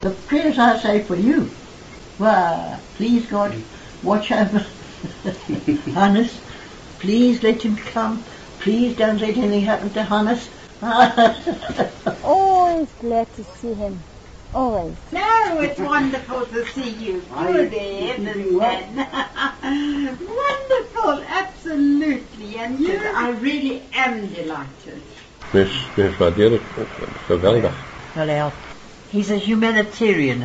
The prayers I say for you. Well, please God, watch over Hannes. Please let him come. Please don't let anything happen to Hannes. Always glad to see him. Always. No, it's wonderful to see you. Good heavens, Wonderful, absolutely. And you, I really am delighted. Dus, dus waardeer ik geweldig. Well, he's a humanitarian.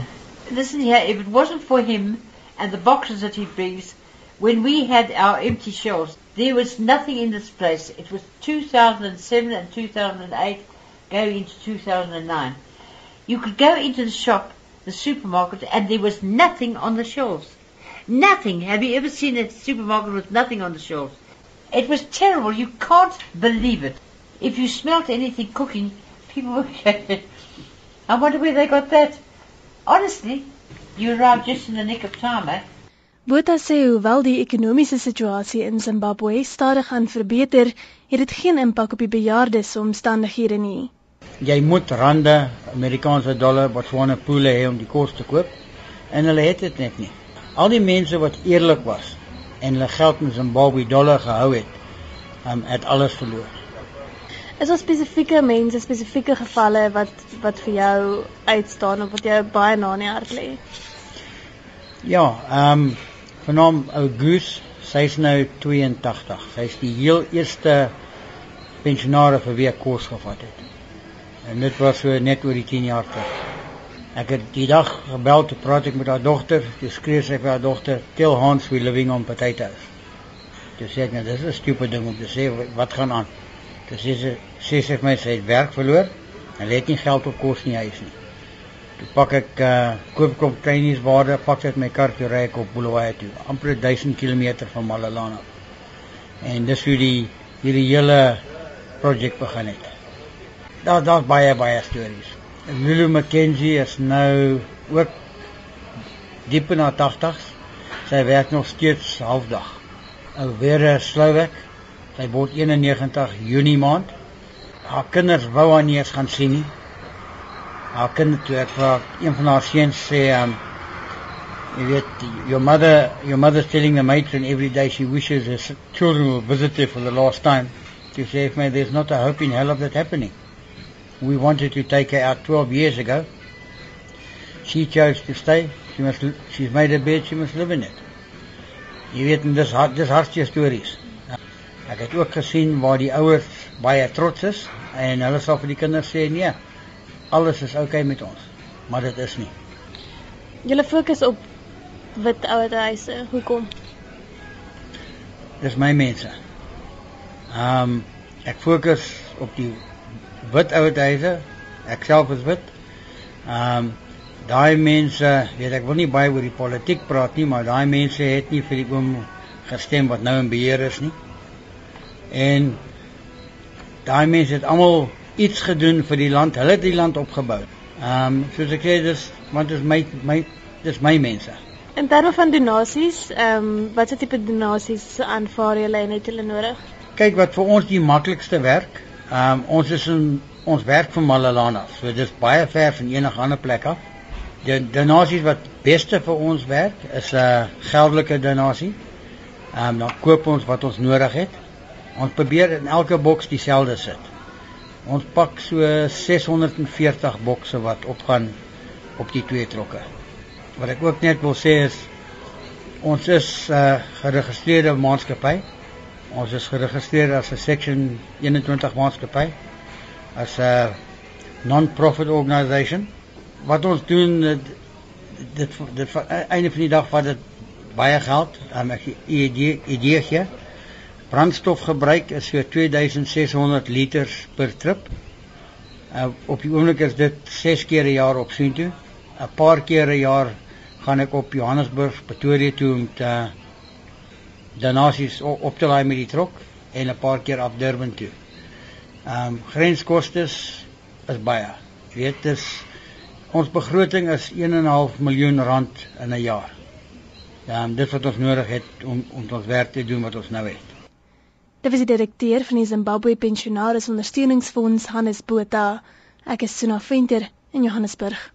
Listen here, if it wasn't for him and the boxes that he brings, when we had our empty shelves, there was nothing in this place. It was 2007 and 2008, going into 2009. You could go into the shop, the supermarket, and there was nothing on the shelves. Nothing. Have you ever seen a supermarket with nothing on the shelves? It was terrible. You can't believe it. If you smelt anything cooking, people were I wonder where they got that. Honestly, you arrived just in the nick of time, eh? Botha sê hoewel die ekonomiese situasie in Zimbabwe stadig gaan verbeter, het dit geen impak op die bejaardes se omstandighede nie. Jy moet rande, Amerikaanse dollar, Botswana pule hê om die kos te koop en hulle het dit net nie. Al die mense wat eerlik was en hulle geld in Zimbabwe dollar gehou het, um, het alles verloor. Is daar spesifieke mense, spesifieke gevalle wat wat vir jou uitstaan of wat jou baie na in die hart lê? Ja, ehm um, Genaam August, sy's nou 82. Sy's die heel eerste pensionaar vir wie ek kos gevat het. En dit was so net oor die 10 jaar terug. Ek het die dag gebel te praat ek met haar dogter. Sy skree sy vir haar dogter, "Tell Hans we living on potatoes." Sy sê net dis 'n stupid ding om te sê wat gaan aan. Sy sê sy sê vir my sy het werk verloor. Hy het nie geld op kos nie huis nie. Toe pak ek uh koop kom Chinese waarde, pak dit my kar toe ry ek op Bulawayo toe, amper 1000 km van Malelane. En dis hoe die hierdie hele projek begin het. Daar daar's baie baie stories. Lulu McKenzie is nou ook diep in haar 80s. Sy werk nog steeds halfdag. Ou weer Slowak. Sy word 91 Junie maand. Haar kinders wou haar nie eens gaan sien nie. Haar kind toe ek vra een van haar seuns sê um jy weet your mother your mother's telling the matron every day she wishes her children will visit her for the last time to say if me there's not a hope in hell of that happening. We wanted to take her out 12 years ago. She chose to stay. She must she's made a bed. She must live in it. Jy weet dis hart dis hartseer stories ek het ook gesien waar die ouers baie trots is en hulle sal vir die kinders sê nee alles is oukei okay met ons, maar dit is nie. Julle fokus op wit ouerhuise. Hoekom? Dis my mense. Ehm um, ek fokus op die wit ouerhuise. Ek self is wit. Ehm um, daai mense, weet ek wil nie baie oor die politiek praat nie, maar daai mense het nie vir die oom gestem wat nou in beheer is nie. En daai mense het almal iets gedoen vir die land. Hulle het die land opgebou. Ehm um, soos ek sê dis want dit is my my dis my mense. In terme van donasies, ehm um, watse tipe donasies aanvaar julle en het julle nodig? Kyk wat vir ons die maklikste werk. Ehm um, ons is in ons werk vir Malalana. So dis baie ver van enige ander plek af. Die donasies wat beste vir ons werk is 'n uh, geldelike donasie. Ehm um, dan koop ons wat ons nodig het. Ons probeer in elke boks dieselfde sit. Ons pak so 640 bokse wat opgaan op die twee trokke. Wat ek ook net wil sê is ons is 'n uh, geregistreerde maatskappy. Ons is geregistreer as 'n section 21 maatskappy as 'n non-profit organisation. Wat ons doen dit dit, dit einde van die dag vat dit baie geld. Um, ek idee idee gee brandstofgebruik is so 2600 liters per trip. Uh, op die oomblik is dit 6 keer 'n jaar op toe. 'n Paar keer 'n jaar gaan ek op Johannesburg, Pretoria toe om te donasies op te laai met die trok en 'n paar keer af Durban toe. Ehm um, grenskostes is baie. Jy weet dis ons begroting is 1.5 miljoen rand in 'n jaar. Ja, um, dit wat ons nodig het om om ons werk te doen wat ons nou het. Dit was die direkteur van die Zimbabwe Pensionaris Ondersteuningsfonds, Hannes Botha. Ek is Suna Venter in Johannesburg.